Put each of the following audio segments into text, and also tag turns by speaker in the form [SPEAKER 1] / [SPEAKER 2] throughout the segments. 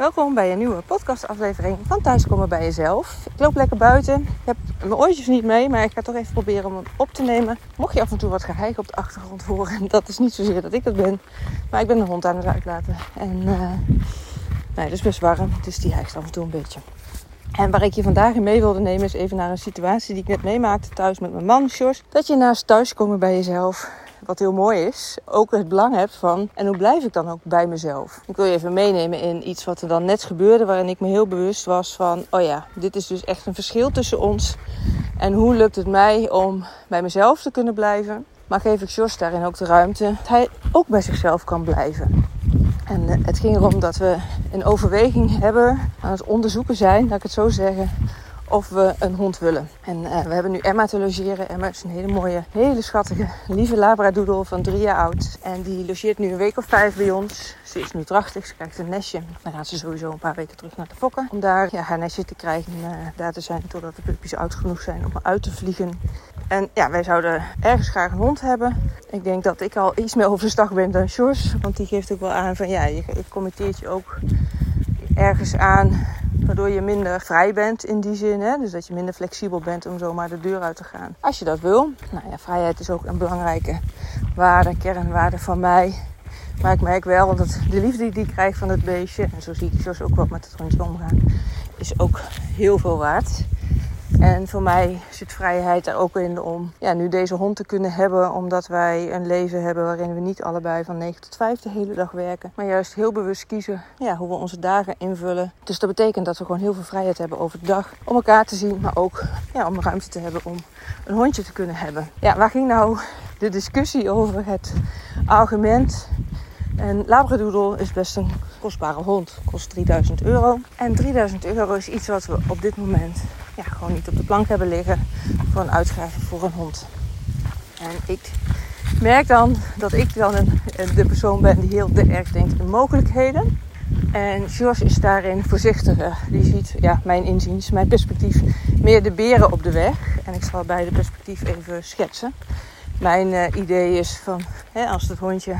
[SPEAKER 1] Welkom bij een nieuwe podcastaflevering van Thuiskomen bij Jezelf. Ik loop lekker buiten. Ik heb mijn oortjes niet mee, maar ik ga toch even proberen om hem op te nemen. Mocht je af en toe wat geheig op de achtergrond horen, dat is niet zozeer dat ik dat ben. Maar ik ben de hond aan het uitlaten. En uh, nee, het is best warm, dus die hijgt af en toe een beetje. En waar ik je vandaag in mee wilde nemen is even naar een situatie die ik net meemaakte thuis met mijn man, Sjors. Dat je naast thuiskomen bij jezelf wat heel mooi is, ook het belang hebt van en hoe blijf ik dan ook bij mezelf. Ik wil je even meenemen in iets wat er dan net gebeurde, waarin ik me heel bewust was van, oh ja, dit is dus echt een verschil tussen ons. En hoe lukt het mij om bij mezelf te kunnen blijven? Maar geef ik Jos daarin ook de ruimte dat hij ook bij zichzelf kan blijven. En eh, het ging erom dat we een overweging hebben, aan het onderzoeken zijn, laat ik het zo zeggen, of we een hond willen. En uh, we hebben nu Emma te logeren. Emma is een hele mooie, hele schattige, lieve labradoodle van drie jaar oud. En die logeert nu een week of vijf bij ons. Ze is nu drachtig, ze krijgt een nestje. Dan gaat ze sowieso een paar weken terug naar de fokken. Om daar haar nestje te krijgen en uh, daar te zijn totdat de puppies oud genoeg zijn om uit te vliegen. En ja, wij zouden ergens graag een hond hebben. Ik denk dat ik al iets meer overstag ben dan Sjors. Want die geeft ook wel aan van ja, je committeert je ook ergens aan waardoor je minder vrij bent in die zin. Hè? Dus dat je minder flexibel bent om zomaar de deur uit te gaan. Als je dat wil. Nou ja, vrijheid is ook een belangrijke waarde, kernwaarde van mij. Maar ik merk wel dat de liefde die ik krijg van het beestje, en zo zie ik zoals ook wel met het hondje omgaan, is ook heel veel waard. En voor mij zit vrijheid er ook in om ja, nu deze hond te kunnen hebben. Omdat wij een leven hebben waarin we niet allebei van 9 tot 5 de hele dag werken. Maar juist heel bewust kiezen ja, hoe we onze dagen invullen. Dus dat betekent dat we gewoon heel veel vrijheid hebben over de dag. Om elkaar te zien, maar ook ja, om ruimte te hebben om een hondje te kunnen hebben. Ja, waar ging nou de discussie over het argument een labradoodle is best een kostbare hond. Kost 3000 euro. En 3000 euro is iets wat we op dit moment ja, gewoon niet op de plank hebben liggen voor een uitgave voor een hond. En ik merk dan dat ik dan een, de persoon ben die heel erg denkt in mogelijkheden. En George is daarin voorzichtiger. Die ziet, ja, mijn inziens, mijn perspectief, meer de beren op de weg. En ik zal beide perspectief even schetsen. Mijn uh, idee is van, hè, als het hondje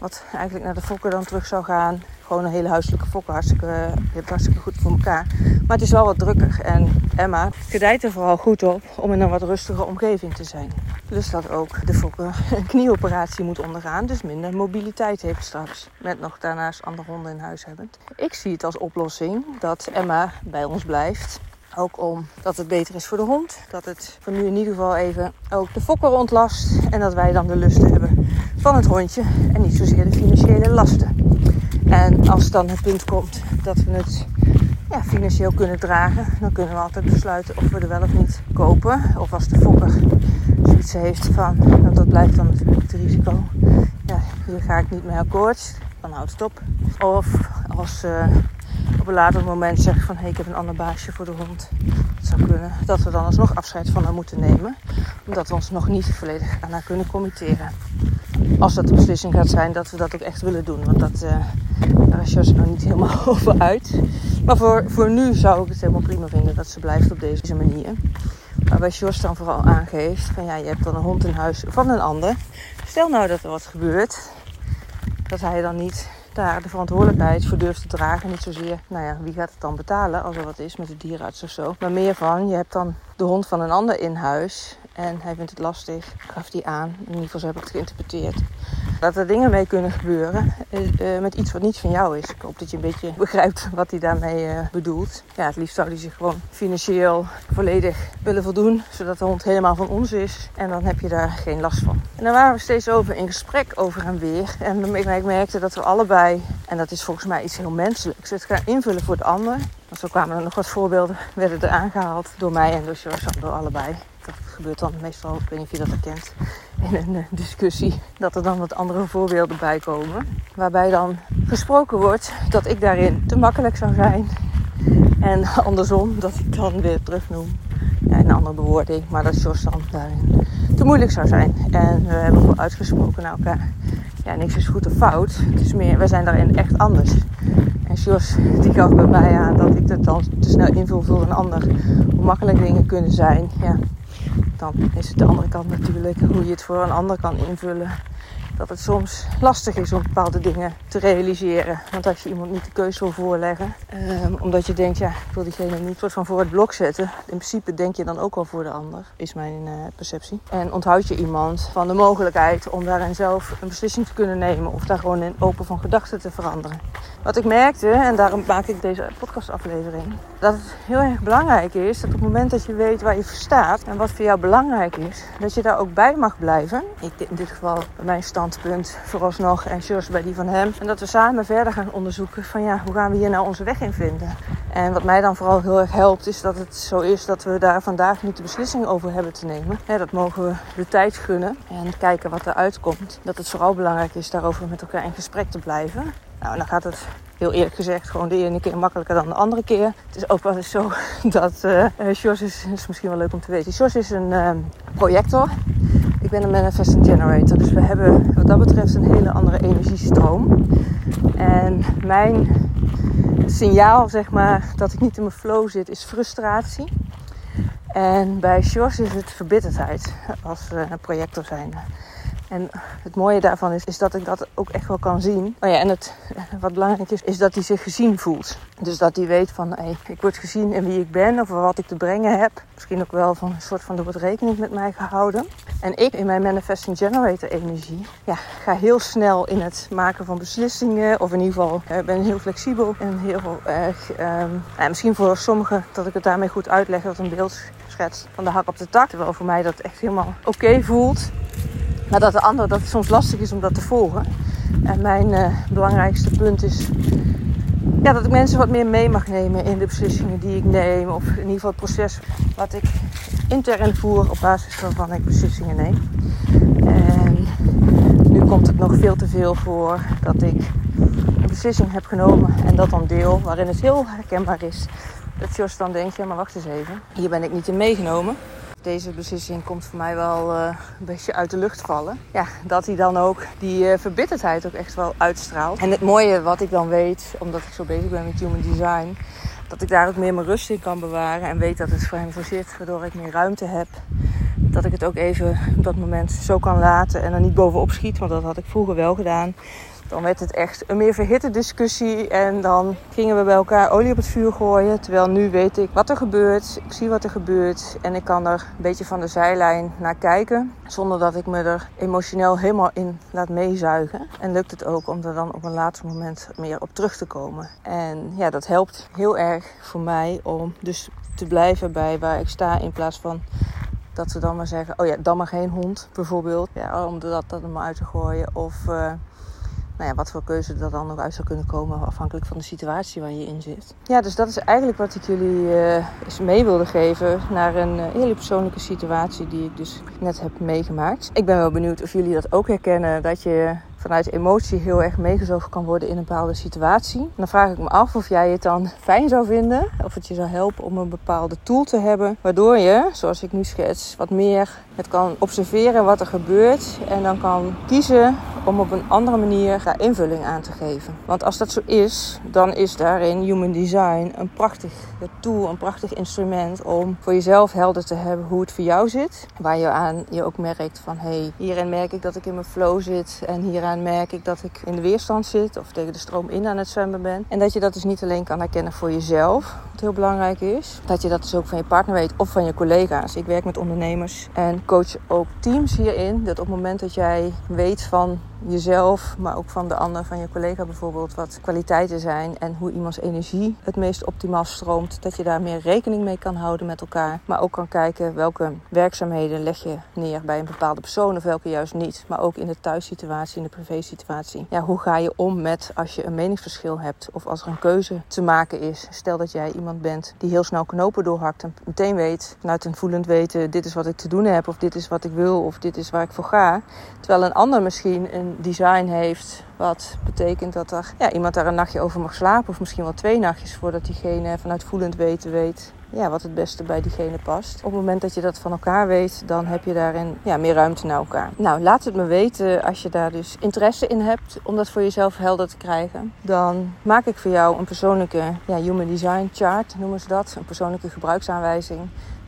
[SPEAKER 1] wat eigenlijk naar de fokken dan terug zou gaan. Gewoon een hele huiselijke fokken, hartstikke, hartstikke goed voor elkaar. Maar het is wel wat drukker. En Emma gedijt er vooral goed op om in een wat rustige omgeving te zijn. Dus dat ook de fokker een knieoperatie moet ondergaan. Dus minder mobiliteit heeft straks. Met nog daarnaast andere honden in huis hebben. Ik zie het als oplossing dat Emma bij ons blijft. Ook omdat het beter is voor de hond. Dat het voor nu in ieder geval even ook de fokker ontlast. En dat wij dan de lust hebben van het hondje. En niet zozeer de financiële lasten. En als dan het punt komt dat we het ja, financieel kunnen dragen, dan kunnen we altijd besluiten of we er wel of niet kopen. Of als de fokker zoiets heeft van, want dat blijft dan natuurlijk het risico. Ja, hier ga ik niet mee akkoord, dan houdt het op. Of als uh, op een later moment zegt van hé, hey, ik heb een ander baasje voor de hond. Het zou kunnen dat we dan alsnog afscheid van haar moeten nemen. Omdat we ons nog niet volledig aan haar kunnen committeren. Als dat de beslissing gaat zijn dat we dat ook echt willen doen. Want dat, uh, daar is Jos nog niet helemaal over uit. Maar voor, voor nu zou ik het helemaal prima vinden dat ze blijft op deze manier. Waarbij Jos dan vooral aangeeft van ja, je hebt dan een hond in huis van een ander. Stel nou dat er wat gebeurt. Dat hij dan niet daar de verantwoordelijkheid voor durft te dragen. Niet zozeer, nou ja, wie gaat het dan betalen als er wat is met de dierenarts of zo. Maar meer van, je hebt dan de hond van een ander in huis. En hij vindt het lastig, gaf hij aan. In ieder geval zo heb ik het geïnterpreteerd. Dat er dingen mee kunnen gebeuren uh, met iets wat niet van jou is. Ik hoop dat je een beetje begrijpt wat hij daarmee uh, bedoelt. Ja, het liefst zou hij zich gewoon financieel volledig willen voldoen. Zodat de hond helemaal van ons is. En dan heb je daar geen last van. En dan waren we steeds over in gesprek over en weer. En ik merkte dat we allebei, en dat is volgens mij iets heel menselijks, het gaan invullen voor de ander. Want zo kwamen er nog wat voorbeelden, werden er aangehaald door mij en door George, door allebei dat gebeurt dan meestal, ik weet niet of je dat herkent, in een eh, discussie. Dat er dan wat andere voorbeelden bij komen. Waarbij dan gesproken wordt dat ik daarin te makkelijk zou zijn. En andersom, dat ik dan weer terugnoem. Ja, een andere bewoording, maar dat Jos dan daarin te moeilijk zou zijn. En we hebben voor uitgesproken naar elkaar. Ja, niks is goed of fout. Het is meer, we zijn daarin echt anders. En Jos die gaf bij mij aan dat ik het dan te snel invul voor een ander. Hoe makkelijk dingen kunnen zijn. Ja, dan is het de andere kant natuurlijk hoe je het voor een ander kan invullen. Dat het soms lastig is om bepaalde dingen te realiseren. Want als je iemand niet de keuze wil voorleggen, um, omdat je denkt, ja, ik wil diegene niet soort van voor het blok zetten. In principe denk je dan ook al voor de ander, is mijn uh, perceptie. En onthoud je iemand van de mogelijkheid om daarin zelf een beslissing te kunnen nemen of daar gewoon in open van gedachten te veranderen. Wat ik merkte, en daarom maak ik deze podcastaflevering, dat het heel erg belangrijk is dat op het moment dat je weet waar je voor staat en wat voor jou belangrijk is, dat je daar ook bij mag blijven. Ik, in dit geval bij mijn standpunt vooralsnog en Jos bij die van hem. En dat we samen verder gaan onderzoeken van ja, hoe gaan we hier nou onze weg in vinden. En wat mij dan vooral heel erg helpt, is dat het zo is dat we daar vandaag niet de beslissing over hebben te nemen. dat mogen we de tijd gunnen en kijken wat eruit komt. Dat het vooral belangrijk is daarover met elkaar in gesprek te blijven. Nou, dan gaat het heel eerlijk gezegd gewoon de ene keer makkelijker dan de andere keer. Het is ook wel eens zo dat uh, is, is misschien wel leuk om te weten. Jos is een uh, projector. Ik ben een manifesting generator. Dus we hebben wat dat betreft een hele andere energiestroom. En mijn signaal, zeg maar, dat ik niet in mijn flow zit, is frustratie. En bij Jos is het verbitterdheid als uh, projector zijn. En het mooie daarvan is, is dat ik dat ook echt wel kan zien. Oh ja, en het, wat belangrijk is, is dat hij zich gezien voelt. Dus dat hij weet van, hey, ik word gezien in wie ik ben of wat ik te brengen heb. Misschien ook wel van een soort van, er wordt rekening met mij gehouden. En ik in mijn Manifesting Generator energie, ja, ga heel snel in het maken van beslissingen. Of in ieder geval, ik ben heel flexibel en heel erg, um, misschien voor sommigen dat ik het daarmee goed uitleg, dat een beeld van de hak op de tak. Terwijl voor mij dat echt helemaal oké voelt. Maar dat de ander dat het soms lastig is om dat te volgen. En mijn uh, belangrijkste punt is ja, dat ik mensen wat meer mee mag nemen in de beslissingen die ik neem. Of in ieder geval het proces wat ik intern voer op basis waarvan ik beslissingen neem. En nu komt het nog veel te veel voor dat ik een beslissing heb genomen en dat dan deel. Waarin het heel herkenbaar is dat Jos dan denkt, ja maar wacht eens even. Hier ben ik niet in meegenomen deze beslissing komt voor mij wel uh, een beetje uit de lucht vallen. Ja, dat hij dan ook die uh, verbitterdheid ook echt wel uitstraalt. En het mooie wat ik dan weet, omdat ik zo bezig ben met human design, dat ik daar ook meer mijn rust in kan bewaren en weet dat het voor hem zo zit, waardoor ik meer ruimte heb. Dat ik het ook even op dat moment zo kan laten en er niet bovenop schiet, want dat had ik vroeger wel gedaan. Dan werd het echt een meer verhitte discussie. En dan gingen we bij elkaar olie op het vuur gooien. Terwijl nu weet ik wat er gebeurt. Ik zie wat er gebeurt. En ik kan er een beetje van de zijlijn naar kijken. Zonder dat ik me er emotioneel helemaal in laat meezuigen. En lukt het ook om er dan op een later moment meer op terug te komen. En ja, dat helpt heel erg voor mij om dus te blijven bij waar ik sta. In plaats van dat ze dan maar zeggen: Oh ja, dan maar geen hond, bijvoorbeeld. Ja, om dat, er maar uit te gooien. Of. Uh, nou ja, wat voor keuze er dan nog uit zou kunnen komen, afhankelijk van de situatie waar je in zit. Ja, dus dat is eigenlijk wat ik jullie uh, eens mee wilde geven naar een uh, hele persoonlijke situatie die ik dus net heb meegemaakt. Ik ben wel benieuwd of jullie dat ook herkennen, dat je vanuit emotie heel erg meegezogen kan worden in een bepaalde situatie. Dan vraag ik me af of jij het dan fijn zou vinden, of het je zou helpen om een bepaalde tool te hebben, waardoor je, zoals ik nu schets, wat meer het kan observeren wat er gebeurt en dan kan kiezen om op een andere manier daar invulling aan te geven. Want als dat zo is, dan is daarin Human Design een prachtig tool, een prachtig instrument om voor jezelf helder te hebben hoe het voor jou zit. Waar je aan je ook merkt van hé, hey, hierin merk ik dat ik in mijn flow zit en hieraan merk ik dat ik in de weerstand zit of tegen de stroom in aan het zwemmen ben. En dat je dat dus niet alleen kan herkennen voor jezelf, wat heel belangrijk is. Dat je dat dus ook van je partner weet of van je collega's. Ik werk met ondernemers en coach ook teams hierin. Dat op het moment dat jij weet van jezelf, maar ook van de ander, van je collega bijvoorbeeld, wat kwaliteiten zijn en hoe iemands energie het meest optimaal stroomt. Dat je daar meer rekening mee kan houden met elkaar. Maar ook kan kijken welke werkzaamheden leg je neer bij een bepaalde persoon of welke juist niet. Maar ook in de thuissituatie, in de privésituatie. Ja, hoe ga je om met als je een meningsverschil hebt of als er een keuze te maken is. Stel dat jij iemand bent die heel snel knopen doorhakt en meteen weet, vanuit een voelend weten, dit is wat ik te doen heb of dit is wat ik wil of dit is waar ik voor ga. Terwijl een ander misschien een design heeft. Wat betekent dat er ja, iemand daar een nachtje over mag slapen. Of misschien wel twee nachtjes voordat diegene vanuit voelend weten weet ja, wat het beste bij diegene past. Op het moment dat je dat van elkaar weet, dan heb je daarin ja, meer ruimte naar elkaar. Nou, laat het me weten als je daar dus interesse in hebt om dat voor jezelf helder te krijgen. Dan maak ik voor jou een persoonlijke ja, Human Design Chart, noemen ze dat. Een persoonlijke gebruiksaanwijzing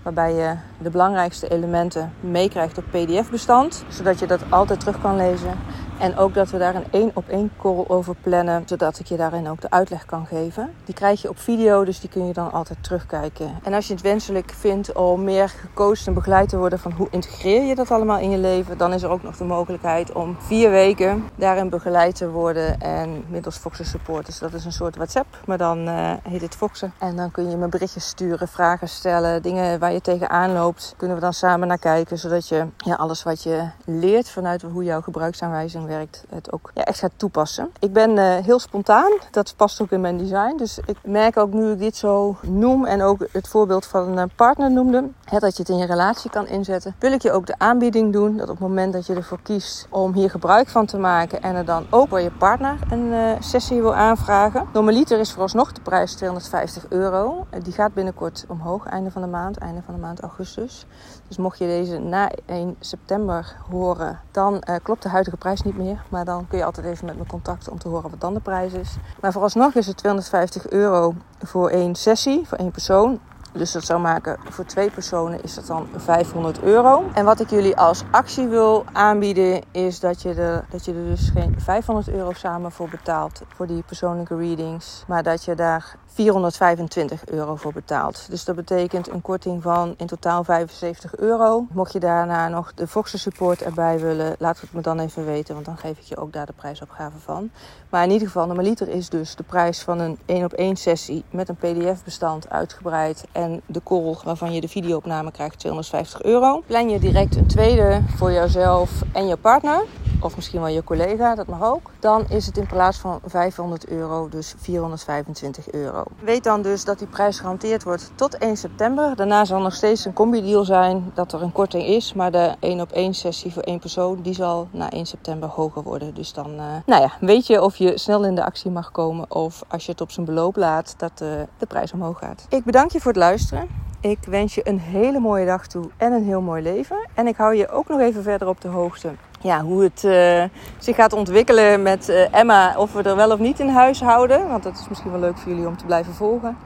[SPEAKER 1] waarbij je de belangrijkste elementen meekrijgt op PDF-bestand, zodat je dat altijd terug kan lezen En ook dat we daar een één op één call over plannen, zodat ik je daarin ook de uitleg kan geven. Die krijg je op video, dus die kun je dan altijd terugkijken. En als je het wenselijk vindt om meer gecoacht en begeleid te worden van hoe integreer je dat allemaal in je leven, dan is er ook nog de mogelijkheid om vier weken daarin begeleid te worden en middels Foxen Support. Dus dat is een soort WhatsApp, maar dan uh, heet het Foxen. En dan kun je me berichtjes sturen, vragen stellen, dingen waar je tegenaan loopt, kunnen we dan samen naar kijken, zodat je ja, alles wat je leert vanuit hoe jouw gebruiksaanwijzing werkt, het ook ja, echt gaat toepassen. Ik ben uh, heel spontaan, dat past ook in mijn design. Dus ik merk ook nu ik dit zo noem en ook het voorbeeld van een partner noemde, dat je het in je relatie kan inzetten, wil ik je ook de aanbieding doen dat op het moment dat je ervoor kiest om hier gebruik van te maken en er dan ook voor je partner een uh, sessie wil aanvragen. Normaliter is vooralsnog de prijs 250 euro. Die gaat binnenkort omhoog, einde van de maand, einde van de maand augustus. Dus mocht je deze na 1 september horen, dan klopt de huidige prijs niet meer. Maar dan kun je altijd even met me contacten om te horen wat dan de prijs is. Maar vooralsnog is het 250 euro voor één sessie, voor één persoon. Dus dat zou maken voor twee personen is dat dan 500 euro. En wat ik jullie als actie wil aanbieden is dat je, er, dat je er dus geen 500 euro samen voor betaalt voor die persoonlijke readings. Maar dat je daar 425 euro voor betaalt. Dus dat betekent een korting van in totaal 75 euro. Mocht je daarna nog de Foxer support erbij willen, laat het me dan even weten, want dan geef ik je ook daar de prijsopgave van. Maar in ieder geval, normaliter is dus de prijs van een 1 op 1 sessie met een PDF-bestand uitgebreid en de call waarvan je de videoopname krijgt 250 euro. Plan je direct een tweede voor jouzelf en je partner of misschien wel je collega, dat mag ook. Dan is het in plaats van 500 euro dus 425 euro. Weet dan dus dat die prijs gehanteerd wordt tot 1 september. Daarna zal nog steeds een combi-deal zijn dat er een korting is. Maar de 1 op 1 sessie voor één persoon, die zal na 1 september hoger worden. Dus dan, uh, nou ja, weet je of je snel in de actie mag komen of als je het op zijn beloop laat, dat uh, de prijs omhoog gaat. Ik bedank je voor het luisteren. Ik wens je een hele mooie dag toe en een heel mooi leven. En ik hou je ook nog even verder op de hoogte ja, hoe het uh, zich gaat ontwikkelen met uh, Emma. Of we er wel of niet in huis houden. Want dat is misschien wel leuk voor jullie om te blijven volgen.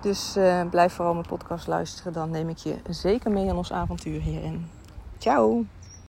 [SPEAKER 1] Dus uh, blijf vooral mijn podcast luisteren. Dan neem ik je zeker mee aan ons avontuur hierin. Ciao!